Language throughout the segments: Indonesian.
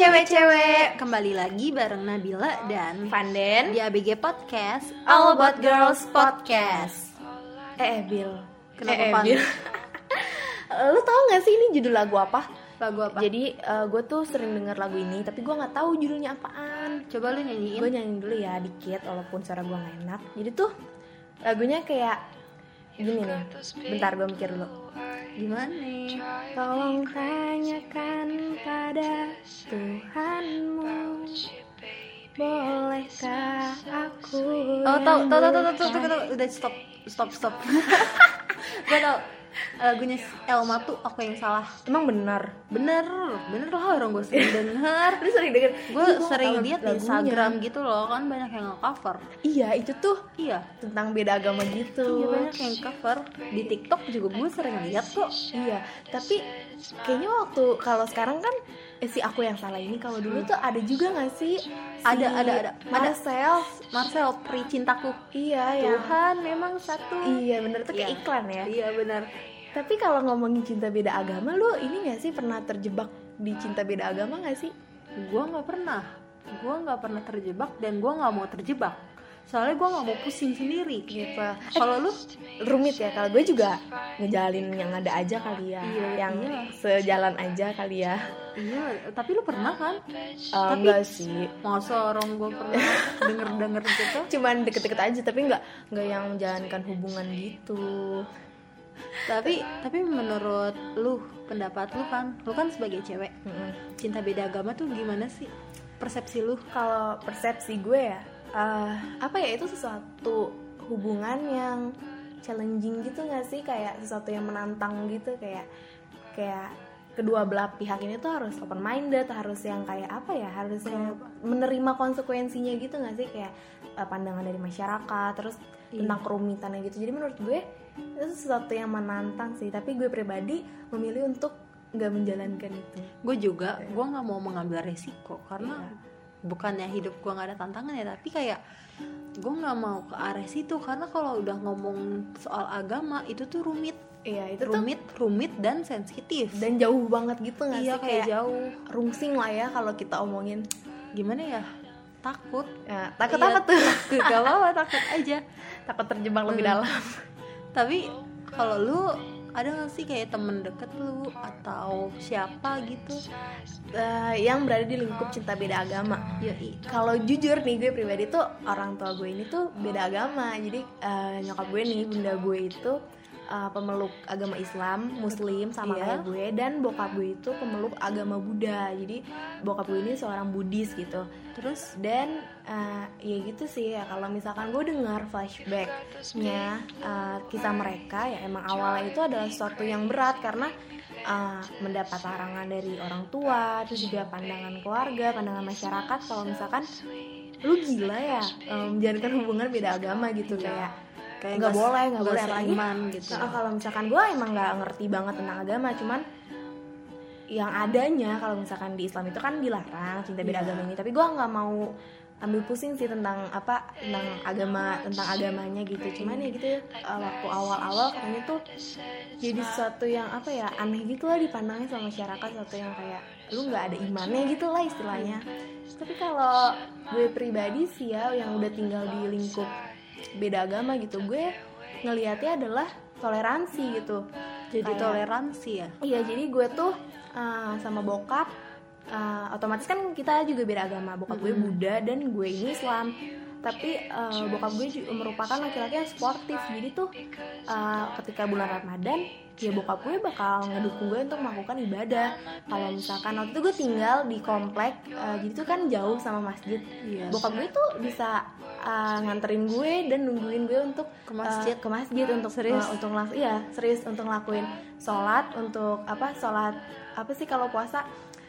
Cewek-cewek, Kembali lagi bareng Nabila dan Fanden di ABG Podcast All About Girls Podcast. Eh, eh Bill. Kenapa, eh, eh? Bill? Lu tau gak sih ini judul lagu apa? Lagu apa? Jadi gue tuh sering denger lagu ini, tapi gue nggak tahu judulnya apaan. Coba lu nyanyiin Gue nyanyiin dulu ya dikit, walaupun suara gue nggak enak. Jadi tuh lagunya kayak gini nih. Bentar gue mikir dulu. Gimana? Tolong tanyakan pada Tuhanmu Bolehkah aku Oh tau tau tau tau tau tau, rindukan- tau, tau. udah stop stop stop Gue tau lagunya Elma tuh aku yang salah. Emang benar? Bener, bener lah orang gue sering denger. Lu sering denger? Gue sering lihat di. Instagram gitu loh kan banyak yang nge-cover. Iya itu tuh Iya, tentang beda agama gitu. Iya banyak yang cover. Di TikTok juga gue sering lihat kok. Iya, tapi kayaknya waktu kalau sekarang kan eh, si aku yang salah ini kalau dulu tuh ada juga gak sih? Si Ada, ada, ada. Marcel. Marcel, Pri Cintaku iya ya. Tuhan memang satu. Iya bener. Tuh kayak Iya. iklan ya. Iya benar tapi kalau ngomongin cinta beda agama lu ini gak sih pernah terjebak di cinta beda agama gak sih? Gue nggak pernah. Gue nggak pernah terjebak dan gue nggak mau terjebak. Soalnya gue nggak mau pusing sendiri. Gitu. Kalau lu? Rumit ya. Kalau gue juga ngejalin yang ada aja kali ya. Iya, yang iya. sejalan aja kali ya iya tapi lu pernah kan? Eh, Tapi- enggak sih. masa orang gue pernah denger denger gitu? Cuman deket-deket aja tapi nggak nggak yang menjalankan hubungan gitu. Tapi tapi menurut lu pendapat lu kan lu kan sebagai cewek Mm-mm. cinta beda agama tuh gimana sih persepsi lu? Kalau persepsi gue ya eh, apa ya itu sesuatu hubungan yang challenging gitu nggak sih? Kayak sesuatu yang menantang gitu kayak kayak kedua belah pihak ini tuh harus open minded harus yang kayak apa ya harus yang menerima konsekuensinya gitu nggak sih? Kayak eh, pandangan dari masyarakat terus Iya. tentang kerumitannya gitu. Jadi menurut gue itu sesuatu yang menantang sih. Tapi gue pribadi memilih untuk nggak menjalankan itu. Gue juga gue nggak mau mengambil resiko karena Iya. bukannya hidup gue nggak ada tantangan ya tapi kayak gue nggak mau ke arah situ. Karena kalau udah ngomong soal agama itu tuh rumit iya itu tuh rumit rumit dan sensitif. dan jauh banget gitu nggak iya sih? kayak jauh. rungsing lah ya kalau kita omongin. Gimana ya? Takut. Ya, takut Iya, apa tuh? Takut gak apa takut aja. Takut terjebak lebih Hmm. dalam. Tapi kalau lu ada gak sih kayak temen deket lu atau siapa gitu? Eh, yang berada di lingkup cinta beda agama. Ya kalau jujur nih gue pribadi tuh orang tua gue ini tuh beda agama. Jadi eh, nyokap gue nih bunda gue itu eh, pemeluk agama Islam Muslim sama Iya. kayak gue dan bokap gue itu pemeluk agama Buddha. Jadi bokap gue ini seorang Buddhis gitu. Terus? Dan eh, ya gitu sih ya kalau misalkan gue dengar flashbacknya eh, kisah mereka ya emang awalnya itu adalah sesuatu yang berat karena eh, mendapat larangan dari orang tua terus juga pandangan keluarga pandangan masyarakat. Kalau misalkan lu gila ya menjalankan hubungan beda agama gitu kayak kayak nggak boleh nggak boleh. Seiman apalagi gitu. Nah, kalau misalkan gue emang nggak ngerti banget tentang agama cuman yang adanya kalau misalkan di Islam itu kan dilarang cinta beda Iya. agama ini. Tapi gue nggak mau ambil pusing sih tentang apa tentang agama tentang agamanya gitu. Cuman ya gitu ya uh, waktu awal-awal katanya tuh jadi sesuatu yang apa ya aneh gitu lah dipandangnya sama masyarakat sesuatu yang kayak lu nggak ada imannya gitu lah istilahnya. Tapi kalau gue pribadi sih ya yang udah tinggal di lingkup beda agama gitu. Gue ngelihatnya adalah toleransi gitu. Jadi Kayak- toleransi ya? Iya jadi gue tuh uh, sama bokap uh, otomatis kan kita juga beda agama. Bokap gue Mhm. Buddha dan gue ini Islam. Tapi uh, bokap gue juga merupakan laki-laki yang sportif. Jadi tuh uh, ketika bulan Ramadan ya bokap gue bakal ngedukung gue untuk melakukan ibadah. Kalau misalkan waktu itu gue tinggal di komplek uh, jadi tuh kan jauh sama masjid. Iya bokap gue tuh bisa uh, nganterin gue dan nungguin gue untuk ke masjid. uh, ke masjid untuk Serius? uh, untuk langsung iya serius untuk ngelakuin sholat untuk apa sholat apa sih kalau puasa?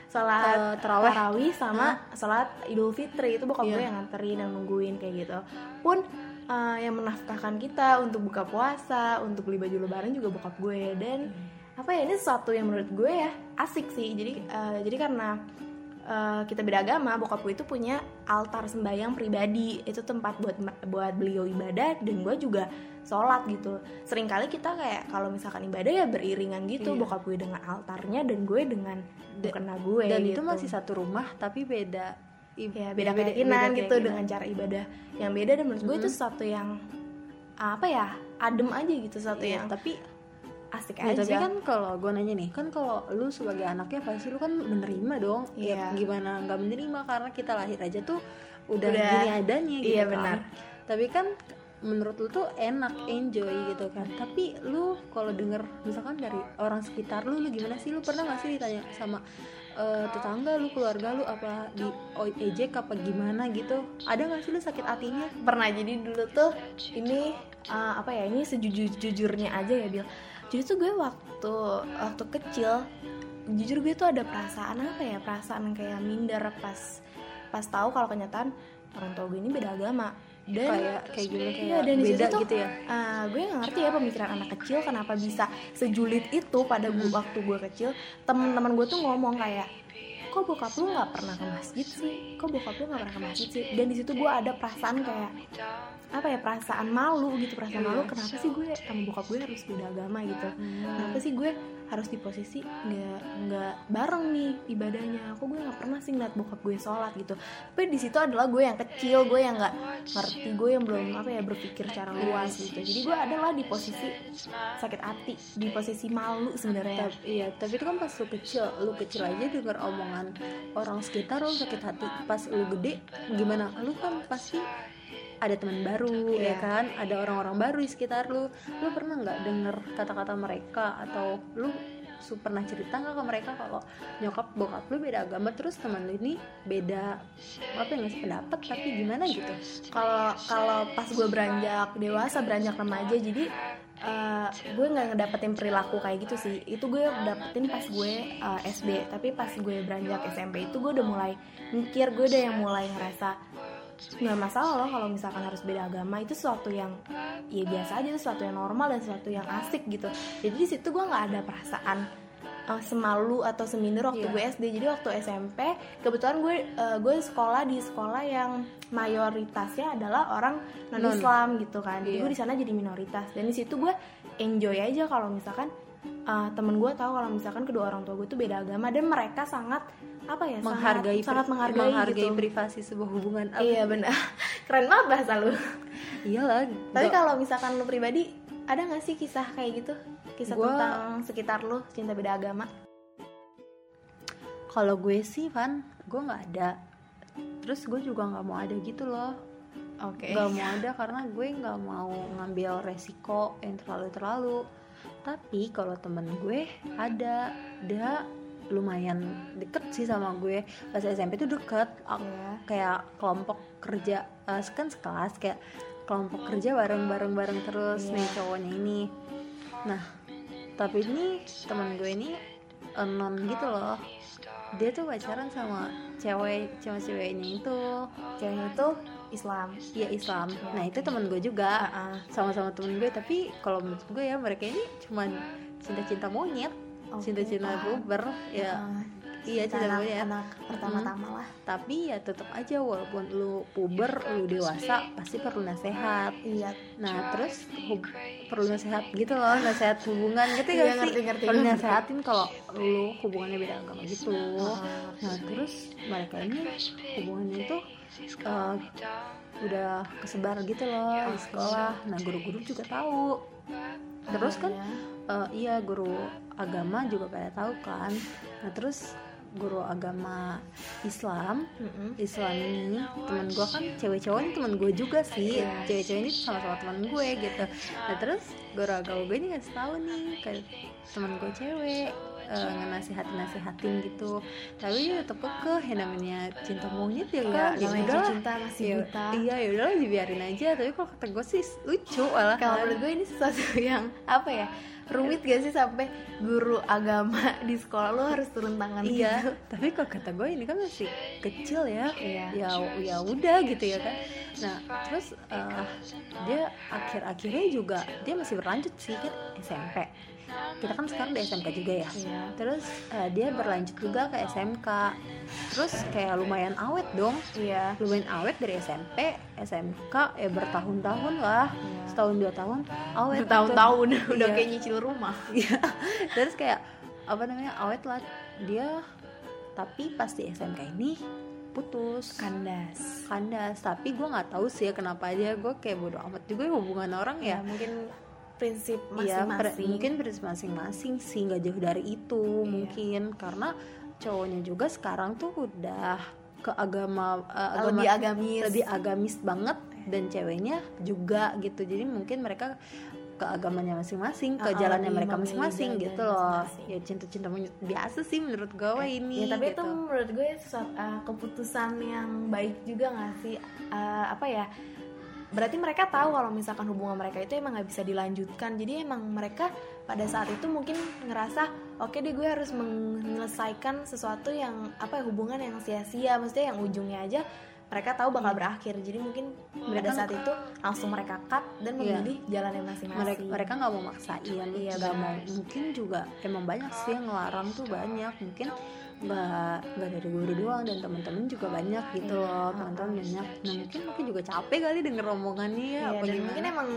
Sholat Eh, taraweh. tarawih sama sholat idul fitri. Itu bokap Iya. gue yang nganterin dan nungguin kayak gitu. Pun uh, yang menafkahkan kita untuk buka puasa untuk beli baju lebaran juga bokap gue dan apa ya ini sesuatu yang menurut gue ya asik sih jadi uh, jadi karena uh, kita beda agama bokap gue itu punya altar sembahyang pribadi itu tempat buat buat beliau ibadah dan gue juga sholat gitu sering kali kita kayak kalau misalkan ibadah ya beriringan gitu Iya. bokap gue dengan altarnya dan gue dengan mukena gue dan gitu. itu masih satu rumah tapi beda ya beda keyakinan gitu keyakinan. dengan cara ibadah yang beda dan menurut gue itu sesuatu yang apa ya adem aja gitu sesuatu Iya, yang tapi asik Ya, aja tapi kan kalau gue nanya nih, kan kalau lu sebagai anaknya pasti lu kan menerima dong. Iya. Ya, gimana nggak menerima karena kita lahir aja tuh udah, Udah. gini adanya gitu Iya, kan. benar. Tapi kan menurut lu tuh enak, enjoy gitu kan. Tapi lu kalau denger misalkan dari orang sekitar lu, lu gimana sih? Lu pernah gak sih ditanya sama eh, tetangga lu, keluarga lu apa di ojek apa gimana gitu? Ada gak sih lu sakit hatinya? pernah jadi dulu tuh ini uh, apa ya ini sejujur-jujurnya aja ya Bil jadi tuh gue waktu waktu kecil jujur gue tuh ada perasaan apa ya perasaan kayak minder pas pas tahu kalau kenyataan orang tua gue ini beda agama dan Kayak kayak gimana Iya, kayak dan di situ beda tuh, gitu ya? ah, gue nggak ngerti ya pemikiran anak kecil kenapa bisa sejulit itu pada gue Hmm. waktu gue kecil teman-teman gue tuh ngomong kayak kok bokap lu nggak pernah ke masjid sih kok bokap lu nggak pernah ke masjid sih dan di situ gue ada perasaan kayak apa ya perasaan malu gitu perasaan malu kenapa sih gue sama bokap gue harus beda agama gitu? Kenapa sih gue harus di posisi nggak nggak bareng nih ibadahnya? Kok gue nggak pernah sih ngeliat bokap gue sholat gitu? Tapi di situ adalah gue yang kecil gue yang nggak ngerti gue yang belum apa ya berpikir secara luas gitu. Jadi gue adalah di posisi sakit hati di posisi malu sebenarnya. Tapi, iya, tapi itu kan pas lu kecil, lu kecil aja denger omongan orang sekitar lu sakit hati. Pas lu gede, gimana? Lu kan pasti ada teman baru, ya Iya. kan? Ada orang-orang baru di sekitar lu. Lu pernah nggak denger kata-kata mereka atau lu su pernah cerita nggak ke mereka kalau nyokap bokap lu beda agama terus teman lu ini beda apa ya nggak pendapat tapi gimana gitu kalau kalau pas gue beranjak dewasa beranjak remaja jadi eh, gue nggak ngedapetin perilaku kayak gitu sih itu gue dapetin pas gue eh, SD tapi pas gue beranjak SMP itu gue udah mulai mikir gue udah yang mulai ngerasa nggak masalah loh kalau misalkan harus beda agama. Itu sesuatu yang ya biasa aja sesuatu yang normal dan sesuatu yang asik gitu. Jadi di situ gue nggak ada perasaan eh, semalu atau seminder waktu Iya. gue SD jadi waktu SMP kebetulan gue eh, gue sekolah di sekolah yang mayoritasnya adalah orang non. Islam gitu kan. Jadi Iya. gue di sana jadi minoritas. Dan di situ gue enjoy aja kalau misalkan eh, temen gue tahu kalau misalkan kedua orang tua gue tuh beda agama dan mereka sangat apa ya sangat- menghargai sangat, pri- menghargai, menghargai gitu. privasi sebuah hubungan. Apa- iya benar. Keren banget bahasa lu. Iyalah tapi kalau misalkan lu pribadi ada gak sih kisah kayak gitu? Kisah Gua- tentang sekitar lu cinta beda agama? Kalau gue sih Van, gue nggak ada. Terus gue juga nggak mau ada gitu loh. oke. Nggak mau ada karena gue nggak mau ngambil resiko yang terlalu terlalu. Tapi kalau temen gue ada, dia lumayan deket sih sama gue. Pas SMP tuh deket, Iya. kayak kelompok kerja, eh, kan sekelas kayak kelompok kerja bareng-bareng bareng terus Iya. nih cowoknya ini. Nah, tapi ini teman gue ini non gitu loh dia tuh pacaran sama cewek sama ceweknya itu ceweknya itu Islam. Ya Islam. Nah itu teman gue juga. Ah, ah. sama-sama temen gue tapi kalau menurut gue ya mereka ini cuman cinta-cinta monyet cinta-cinta Ah. puber ya. Iya cinta anak, monyet. anak pertama-tama lah. Tapi ya tetap aja walaupun lu puber lu dewasa pasti perlu nasehat. Iya. Nah terus hub- perlu nasehat gitu loh nasehat hubungan. Gitu Iya, gak sih? ngerti, ngerti, perlu nasehatin kalau lu hubungannya beda agama gitu. Ah, nah terus mereka ini hubungannya itu uh, udah kesebar gitu loh di sekolah. nah guru-guru juga tahu. Terus kan? Uh, iya guru agama juga pada tahu kan? Nah terus guru agama Islam. Islam ini teman gue kan cewek cowok ini teman gue juga sih. Iya. cewek cewek ini sama-sama teman gue gitu. Nah terus guru agama gue ini ngasih tahu nih ke teman gue cewek uh, ngenasihatin nasihatin gitu. Tapi dia tetep ke yang namanya cinta monyet ya kan ya namanya udah cinta masih ya, buta. iya ya udahlah dibiarin aja. Tapi kalau kata gue sih lucu malah. Kalau menurut gue ini sesuatu yang apa ya rumit gak sih sampai guru agama di sekolah lo harus turun tangan iya gitu? tapi kalau kata gue ini kan masih kecil ya. Iya. ya ya udah gitu ya kan nah terus uh, dia akhir-akhirnya juga dia masih berlanjut sih kan SMP kita kan sekarang di SMK juga ya. Iya. terus uh, dia berlanjut juga ke SMK terus kayak lumayan awet dong. Iya. Lumayan awet dari SMP SMK ya bertahun-tahun lah. Iya. setahun dua tahun awet bertahun-tahun udah Iya. kayak nyicil rumah. Terus kayak apa namanya awet lah. Dia tapi pas di SMK ini putus. Kandas. Kandas. Tapi gue nggak tahu sih ya kenapa aja. Gue kayak bodo amat juga ya hubungan orang ya. Ya mungkin prinsip Iya, masing-masing. mungkin prinsip masing-masing sih nggak jauh dari itu Iya. mungkin. Karena cowoknya juga sekarang tuh udah ke agama eh, agama lebih agamis. lebih agamis banget dan ceweknya juga gitu. Jadi mungkin mereka ke agamanya masing-masing ke Uh-uh, jalannya mereka masing-masing gitu loh. masing-masing. ya cinta-cinta biasa sih menurut gue ini ya tapi gitu. itu menurut gue sesuatu uh, keputusan yang baik juga nggak sih? Uh, apa ya berarti mereka tahu kalau misalkan hubungan mereka itu emang nggak bisa dilanjutkan. Jadi emang mereka pada saat itu mungkin ngerasa oke deh gue harus menyelesaikan sesuatu yang apa ya hubungan yang sia-sia. Maksudnya yang ujungnya aja mereka tahu bakal berakhir. Jadi mungkin pada saat itu langsung mereka cut dan Iya. memilih jalannya masing-masing. Mereka mereka nggak mau maksain Iya, nggak mau. Mungkin juga emang banyak sih yang ngelarang tuh banyak. Mungkin nggak nggak dari gue doang dan teman-teman juga banyak gitu Iya, loh teman-teman banyak. Nah mungkin mungkin juga capek kali denger omongannya ya Iya, apa dan gimana? mungkin emang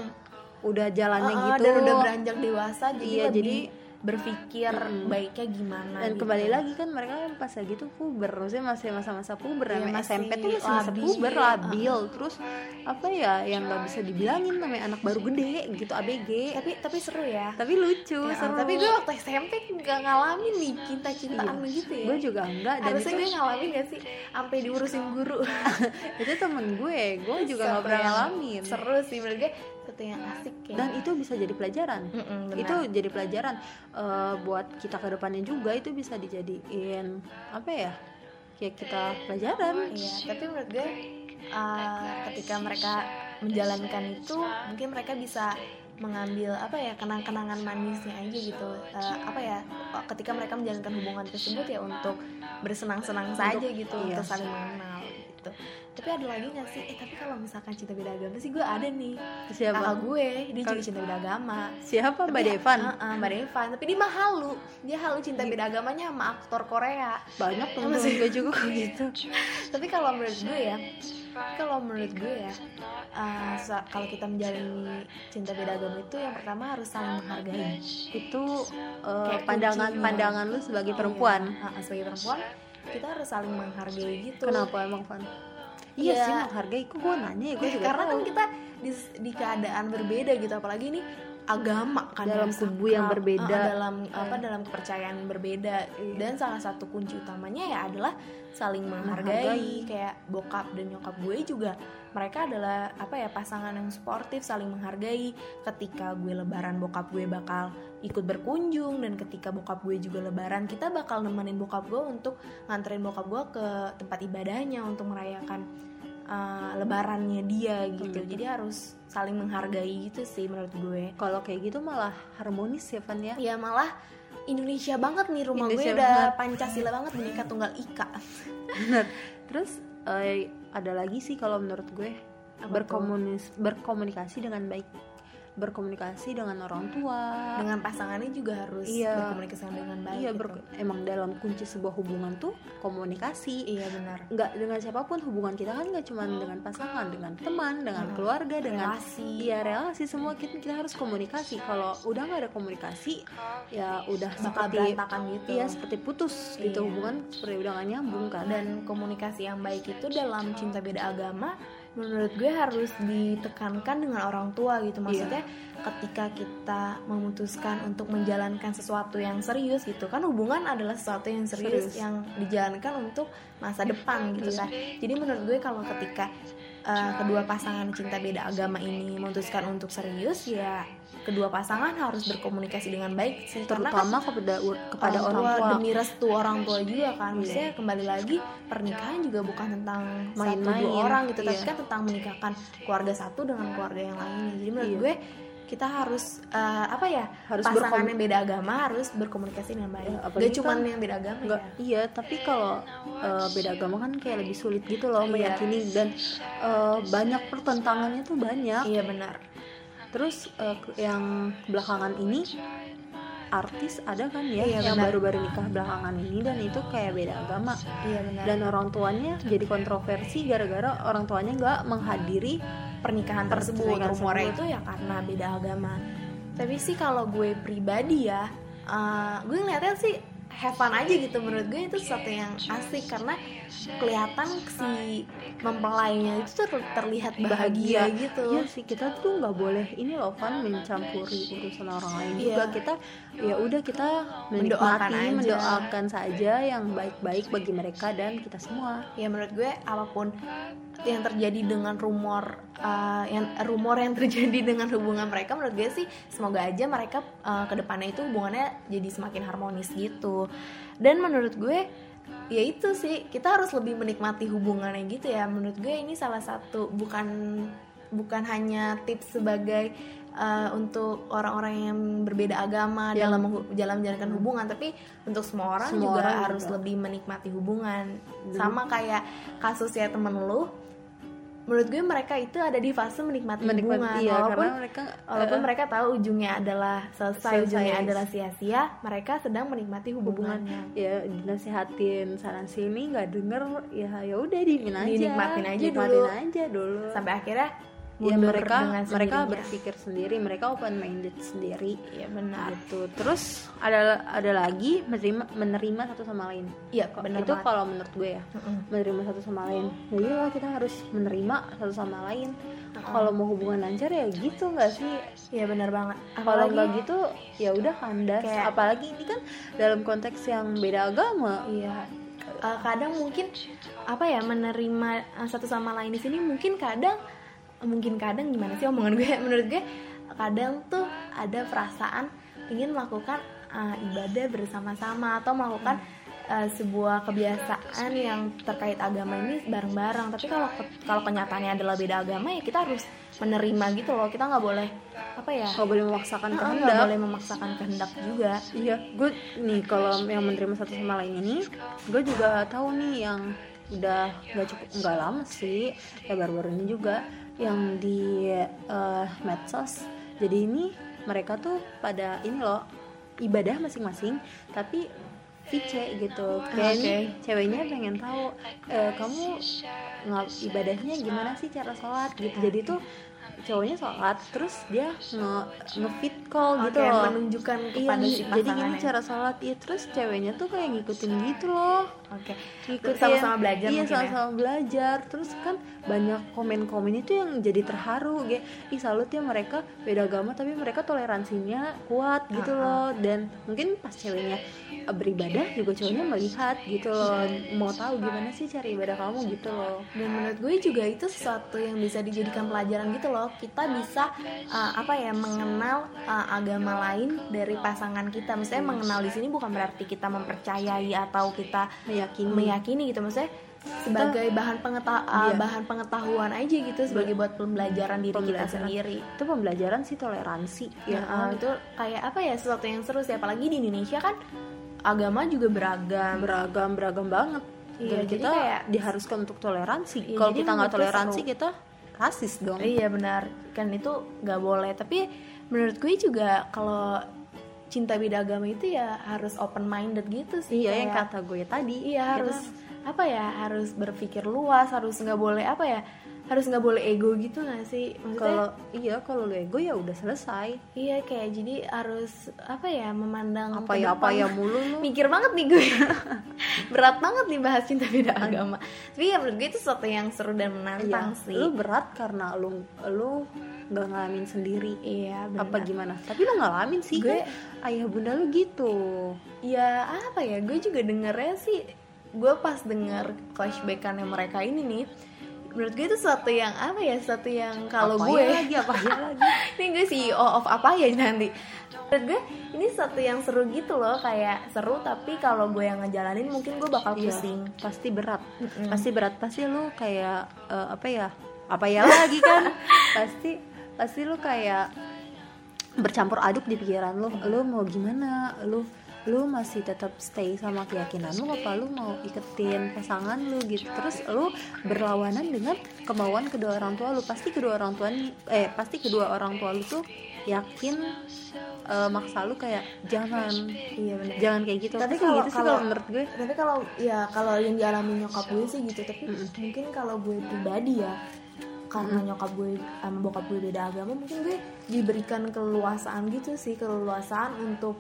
udah jalannya Uh, uh, gitu dan udah beranjak dewasa jadi Iya, lebih jadi- berpikir Mm. baiknya gimana dan gitu. kembali lagi kan mereka kan pas lagi tuh puber maksudnya masih masa-masa puber Iya, namanya masih SMP tuh masih masa puber labil. terus apa ya yang nggak bisa dibilangin namanya anak baru gede gitu ABG tapi tapi seru ya, tapi lucu Ya, seru. tapi gue waktu SMP nggak ngalamin nih cinta-cintaan Iya. gitu ya. Gue juga enggak dan harusnya itu gue ngalamin gak sih? Sampai diurusin guru. Itu temen gue gue juga nggak pernah ngalamin. seru sih menurut gue satu yang asik ya. Dan itu bisa jadi pelajaran. Mm-mm, benar. itu jadi pelajaran. Eh, buat kita ke depannya juga itu bisa dijadiin apa ya kayak kita pelajaran. Iya, tapi menurut gue uh, ketika mereka menjalankan itu mungkin mereka bisa mengambil apa ya kenang-kenangan manisnya aja gitu. Uh, apa ya ketika mereka menjalankan hubungan tersebut ya untuk bersenang-senang saja gitu iya. untuk saling mengenal gitu tapi ada lagi nggak sih? Eh tapi kalau misalkan cinta beda agama sih gue ada nih. Kakak siapa gue dia juga cinta beda agama. Siapa? Mbak Devan? Heeh, Mbak Devan. Tapi dia mah halu. Dia halu cinta Iya. beda agamanya sama aktor Korea. Banyak temen gue juga kayak gitu. Tapi kalau menurut gue ya kalau menurut gue ya uh, kalau kita menjalani cinta beda agama itu yang pertama harus saling menghargai. Itu Kayak pandangan kuncinya. pandangan lu sebagai perempuan. Iya, uh, sebagai perempuan kita harus saling menghargai gitu. Kenapa emang Van Iya. iya. sih menghargai. Kok gue nanya ya? Gue juga karena kan kita di, di keadaan berbeda gitu. Apalagi ini agama kan Dalam ya, kubu yang berbeda. Uh, dalam apa dalam kepercayaan berbeda Iya. dan salah satu kunci utamanya ya adalah saling menghargai. Menghargai. kayak bokap dan nyokap gue juga mereka adalah apa ya pasangan yang sportif saling menghargai ketika gue lebaran bokap gue bakal ikut berkunjung dan ketika bokap gue juga lebaran kita bakal nemenin bokap gue untuk nganterin bokap gue ke tempat ibadahnya untuk merayakan uh, lebarannya dia gitu. Hmm. jadi harus saling menghargai gitu sih menurut gue. Kalau kayak gitu malah harmonis ya Van ya? Ya malah Indonesia banget nih. Rumah gue Indonesia udah banget. Pancasila banget Bhinneka Tunggal Ika. Bener. Terus eh, ada lagi sih kalau menurut gue berkomunis berkomunikasi dengan baik berkomunikasi dengan orang tua dengan pasangannya juga harus Iya. berkomunikasi dengan baik iya gitu. ber- emang dalam kunci sebuah hubungan tuh komunikasi iya benar nggak dengan siapa pun hubungan kita kan nggak cuma dengan pasangan dengan teman dengan Hmm. keluarga dengan relasi Iya relasi semua kita kita harus komunikasi. Kalau udah nggak ada komunikasi, ya udah bakal seperti gitu iya seperti putus gitu Iya. hubungan seperti udah gak nyambung kan. dan komunikasi yang baik itu dalam cinta beda agama menurut gue harus ditekankan dengan orang tua gitu Iya. maksudnya ketika kita memutuskan untuk menjalankan sesuatu yang serius gitu kan hubungan adalah sesuatu yang serius, Serius. yang dijalankan untuk masa depan gitu Iya. kan jadi menurut gue kalau ketika uh, kedua pasangan cinta beda agama ini memutuskan untuk serius ya kedua pasangan harus berkomunikasi dengan baik sih kan terutama kepada kepada orang, tua, demi restu orang tua juga kan Iya. maksudnya kembali lagi pernikahan juga bukan tentang Main-main, dua orang gitu tapi iya. kan tentang menikahkan keluarga satu dengan keluarga yang lainnya jadi menurut Iya. gue kita harus eh, apa ya Harus pasangan yang beda agama harus berkomunikasi dengan baik. Ya, gak cuman kan- yang beda agama Enggak, ya. iya, tapi kalau eh, beda agama kan kayak lebih sulit gitu loh Iya. meyakini dan eh, banyak pertentangannya tuh banyak. iya benar. Terus ke- yang belakangan ini artis ada kan ya Iya, yang baru-baru nikah belakangan ini dan itu kayak beda agama. Iya benar. Dan orang tuanya jadi kontroversi gara-gara orang tuanya nggak menghadiri pernikahan Per- tersebut. pernikahan rumornya itu ya karena beda agama. Tapi sih kalau gue pribadi ya eh, gue ngeliatnya sih have fun aja gitu. Menurut gue itu sesuatu yang asik karena kelihatan si mempelainya itu tuh ter- terlihat bahagia, gitu. Iya sih kita tuh nggak boleh ini loh Van mencampuri urusan orang lain. Iya. juga kita ya udah kita Mendoakan aja. mendoakan saja yang baik-baik bagi mereka dan kita semua. ya menurut gue apa pun yang terjadi dengan rumor uh, yang rumor yang terjadi dengan hubungan mereka menurut gue sih semoga aja mereka uh, ke depannya itu hubungannya jadi semakin harmonis gitu. Dan menurut gue ya itu sih kita harus lebih menikmati hubungannya gitu ya. Menurut gue ini salah satu bukan bukan hanya tips sebagai uh, untuk orang-orang yang berbeda agama Yang- dalam dalam menjalankan hubungan tapi untuk semua orang Semua juga orang harus juga. lebih menikmati hubungan. Jadi- sama kayak kasusnya temen lu menurut gue mereka itu ada di fase menikmati, hubungan iya walaupun mereka walaupun eh, mereka tahu ujungnya adalah selesai, Selesai. ujungnya adalah sia-sia mereka sedang menikmati hubungan. Hubungannya. Ya dinasihatin sana sini nggak denger. Ya ya udah dimin aja. Dinikmatin aja dulu. aja dulu. Sampai akhirnya ya mereka mereka sendirinya. berpikir sendiri mereka open minded sendiri. Iya benar. Gitu. Terus ada ada lagi menerima menerima satu sama lain. Iya Kok- benar itu banget. kalau menurut gue ya menerima satu sama lain. Ya iyalah kita harus menerima satu sama lain. Kalau mau hubungan lancar ya gitu nggak sih? Iya benar banget. Kalau apalagi nggak gitu ya udah kandas. Kayak- apalagi ini kan dalam konteks yang beda agama. Iya. Eh, kadang mungkin apa ya menerima eh, satu sama lain di sini mungkin kadang mungkin kadang gimana sih omongan gue? Menurut gue kadang tuh ada perasaan ingin melakukan eh, ibadah bersama-sama atau melakukan eh, sebuah kebiasaan yang terkait agama ini bareng-bareng. Tapi kalau kalau kenyataannya adalah beda agama ya kita harus menerima gitu loh. Kita nggak boleh apa ya? Nggak boleh memaksakan nggak kehendak. boleh memaksakan kehendak juga. Iya, gue nih kalau yang menerima satu sama lain ini, gue juga tahu nih yang udah nggak cukup nggak lama sih, ya baru-baru ini juga yang di eh, medsos. Jadi ini mereka tuh pada ini loh ibadah masing-masing, tapi VC gitu. Kayak Oke. ceweknya pengen tahu eh, kamu nggak ibadahnya gimana sih cara sholat gitu. Jadi tuh cowoknya sholat terus dia nge ngefit call gitu Oke, loh menunjukkan Iya, kepada si jadi gini cara sholat ya terus ceweknya tuh kayak ngikutin gitu loh Oke. ngikutin Sama-sama belajar iya ya? sama-sama belajar. Terus kan banyak komen-komen itu yang jadi terharu kayak ih salut ya mereka. Beda agama tapi mereka toleransinya kuat gitu Ah, loh. Dan mungkin pas ceweknya eh, beribadah juga cowoknya melihat gitu loh. Mau tahu gimana sih cara ibadah kamu gitu loh. Dan menurut gue juga itu sesuatu yang bisa dijadikan pelajaran gitu loh. Kita bisa uh, apa ya mengenal uh, agama lain dari pasangan kita. Misalnya mengenal di sini bukan berarti kita mempercayai atau kita meyakini. Meyakini gitu maksudnya sebagai bahan pengeta uh, Iya. bahan pengetahuan aja gitu sebagai buat pembelajaran diri kita Pembelajaran. sendiri. Itu pembelajaran sih toleransi. Ya ya itu kayak apa ya sesuatu yang seru sih. Apalagi di Indonesia kan agama juga beragam. Beragam beragam banget. Iya, dan kita kayak- diharuskan untuk toleransi. Iya, kalau kita nggak toleransi seru. kita rasis dong. Iya benar. Kan itu nggak boleh. Tapi menurut gue juga kalau cinta beda agama itu ya harus open minded gitu sih iya yang kata gue tadi. iya Kita- harus apa ya harus berpikir luas harus nggak boleh apa ya harus nggak boleh ego gitu nggak sih? Kalau iya kalau lu ego ya udah selesai. Iya kayak jadi harus apa ya memandang apa ya apa ya mulu lu. Mikir banget nih gue berat banget nih bahas cinta beda agama. Tapi ya menurut gue itu sesuatu yang seru dan menantang Iya, sih. Lu berat karena lu lu nggak ngalamin sendiri. Iya benar. Apa gimana? Tapi lu ngalamin sih. Gue- kan ayah bunda lu gitu. Ya apa ya? Gue juga dengernya sih gue pas denger flashbackannya mereka ini nih menurut gue itu sesuatu yang apa ya? Sesuatu yang kalau gue ya lagi? Apa ya lagi? Ini gue CEO of apa ya nanti menurut gue ini sesuatu yang seru gitu loh kayak seru tapi kalau gue yang ngejalanin mungkin gue bakal Iya, pusing. Pasti berat. Mm-mm. pasti berat. Pasti lu kayak eh, apa ya apa ya lagi kan? Pasti pasti lu kayak bercampur aduk di pikiran lu. Lu mau gimana? Lu lu masih tetap stay sama keyakinan lu apa lu mau iketin pasangan lu gitu? Terus lu berlawanan dengan kemauan kedua orang tua lu. Pasti kedua orang tua eh pasti kedua orang tua lu tuh yakin uh, maksa lu kayak jangan. Iya benar jangan kayak gitu. Tapi kalau- gitu sih kalau- menurut gue tapi kalau ya kalau yang dialami nyokap gue sih gitu. Tapi mungkin kalau gue pribadi ya karena nyokap gue sama bokap gue beda agama mungkin gue diberikan keleluasaan gitu sih keleluasaan untuk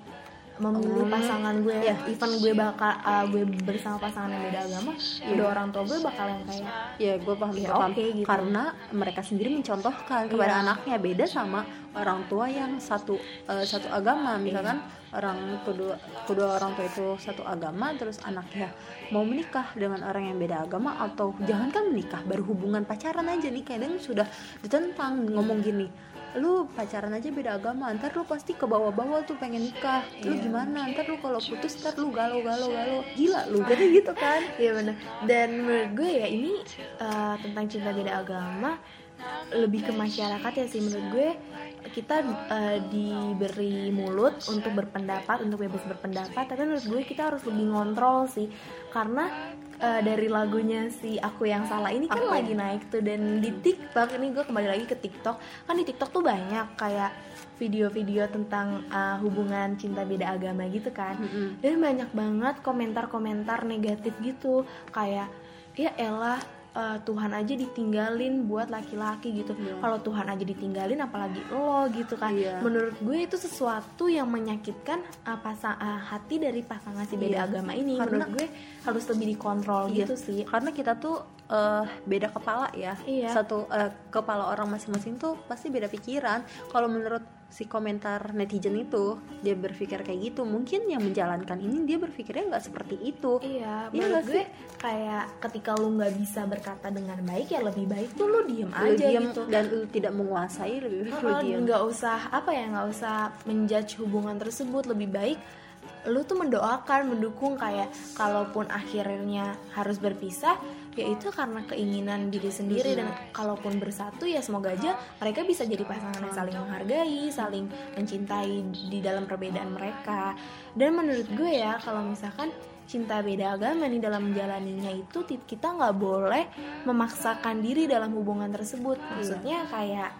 memilih pasangan gue. Iya. even gue bakal uh, gue bersama pasangan yang beda agama kedua orang tua gue bakal yang kayak ya gue paham Ya, paham. oke, gitu. karena mereka sendiri mencontohkan kepada Iya. anaknya beda sama orang tua yang satu eh, satu agama. Misalkan orang kedua kedua orang tua itu satu agama terus anaknya mau menikah dengan orang yang beda agama atau jangankan menikah baru hubungan pacaran aja nih. Kadang sudah ditentang ngomong gini lu pacaran aja beda agama ntar lu pasti ke bawah-bawah tuh pengen nikah. Lu Iya. gimana? Ntar lu kalau putus ntar lu galau galau. Galau gila lu jadi gitu kan? Iya benar. Dan menurut gue ya ini uh, tentang cinta beda agama lebih ke masyarakat ya sih menurut gue kita uh, diberi mulut untuk berpendapat untuk bebas berpendapat tapi menurut gue kita harus lebih ngontrol sih karena uh, dari lagunya si aku yang salah ini kan Aku lagi naik tuh dan di TikTok ini gue kembali lagi ke TikTok kan di TikTok tuh banyak kayak video-video tentang uh, hubungan cinta beda agama gitu kan Mm-mm. dan banyak banget komentar-komentar negatif gitu kayak ya elah eh, Tuhan aja ditinggalin buat laki-laki gitu Iya. kalau Tuhan aja ditinggalin apalagi lo gitu kan Iya. menurut gue itu sesuatu yang menyakitkan eh, pasa- eh, hati dari pasangan si beda Iya. agama ini Karena- menurut gue harus lebih dikontrol Iya. gitu sih karena kita tuh eh, beda kepala ya Iya. satu eh, kepala orang masing-masing tuh pasti beda pikiran kalau menurut si komentar netizen itu dia berpikir kayak gitu. Mungkin yang menjalankan ini dia berpikirnya nggak seperti itu. Iya, Iya menurut gue kayak ketika lu nggak bisa berkata dengan baik ya lebih baik tuh lu diem lu aja diam gitu. dan lu tidak menguasai lebih baik lu nggak usah apa ya nggak usah menjudge hubungan tersebut. Lebih baik lu tuh mendoakan mendukung kayak kalaupun akhirnya harus berpisah ya itu karena keinginan diri sendiri. Dan kalaupun bersatu ya semoga aja mereka bisa jadi pasangan yang saling menghargai saling mencintai di dalam perbedaan mereka. Dan menurut gue ya kalau misalkan cinta beda agama nih dalam menjalaninya itu kita nggak boleh memaksakan diri dalam hubungan tersebut. Maksudnya kayak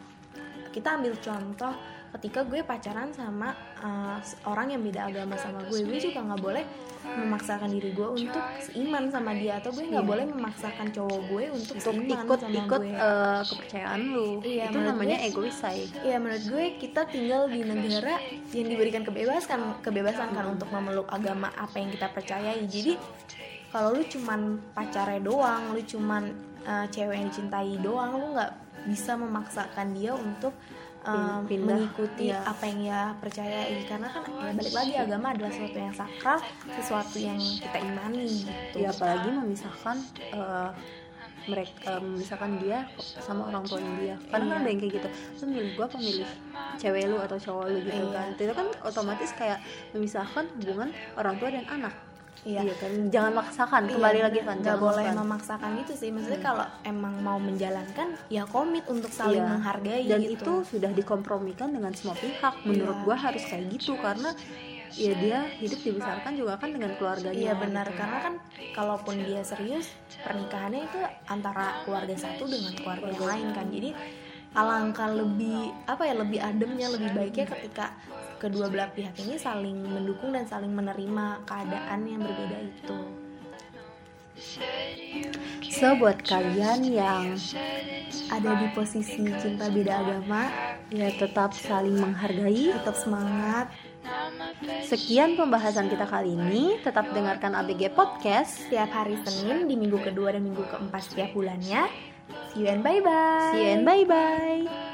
kita ambil contoh ketika gue pacaran sama uh, orang yang beda agama sama gue gue juga nggak boleh memaksakan diri gue untuk seiman sama dia atau gue nggak Iya. boleh memaksakan cowok gue untuk, untuk seiman ikut sama ikut gue eh, kepercayaan lu Iya, itu namanya gue- egois say Iya menurut gue kita tinggal di negara yang diberikan kebebasan kebebasan kan untuk memeluk agama apa yang kita percayai. Jadi kalau lu cuman pacarnya doang, lu cuman uh, cewek yang dicintai doang, lu nggak bisa memaksakan dia untuk um, Pindah, mengikuti iya. apa yang dia percayai karena kan ya balik lagi agama adalah sesuatu yang sakral, sesuatu yang kita imani gitu. ya apalagi memisahkan eh, mereka misalkan dia sama orang tuanya dia karena kan Iya. ada yang kayak gitu lu milih gua apa milih cewek lu atau cowok lu gitu Iya. kan itu kan otomatis kayak memisahkan hubungan orang tua dan anak Iya. kan jangan maksakan kembali Iya, lagi kan nggak boleh maksakan. memaksakan itu sih maksudnya kalau emang mau menjalankan ya komit untuk saling Iya. menghargai dan gitu. itu sudah dikompromikan dengan semua pihak menurut Iya. gua harus kayak gitu karena ya dia hidup dibesarkan juga kan dengan keluarganya iya benar gitu. karena kan kalaupun dia serius pernikahannya itu antara keluarga satu dengan keluarga yang lain kan jadi alangkah lebih apa ya lebih ademnya lebih baiknya ketika kedua belah pihak ini saling mendukung dan saling menerima keadaan yang berbeda itu so buat kalian yang ada di posisi cinta beda agama ya tetap saling menghargai tetap semangat Sekian pembahasan kita kali ini. Tetap dengarkan ABG Podcast. setiap hari Senin di minggu kedua dan minggu keempat setiap bulannya see you and bye bye See you and bye bye.